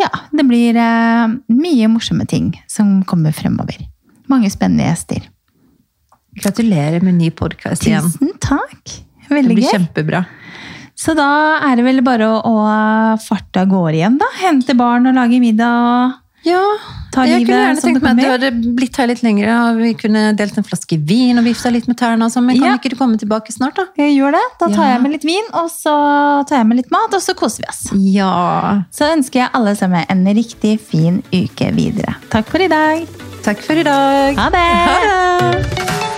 Ja, det blir eh, mye morsomme ting som kommer fremover. Mange spennende gjester. Gratulerer med ny podkast igjen. Tusen takk! Det blir gøy. kjempebra. Så da er det vel bare å, å farte av gårde igjen, da. Hente barn og lage middag og Ja, jeg kunne gjerne tenkt meg at du hadde blitt her litt lenger, og vi kunne delt en flaske vin og vifta litt med tærne. Altså. Men kan Ja. ikke du komme tilbake snart, da? jeg gjør det. Da tar Ja. jeg med litt vin, og så tar jeg med litt mat, og så koser vi oss. Ja. Så ønsker jeg alle sammen en riktig fin uke videre. Takk for i dag. Takk for i dag. Ha det! Ha det!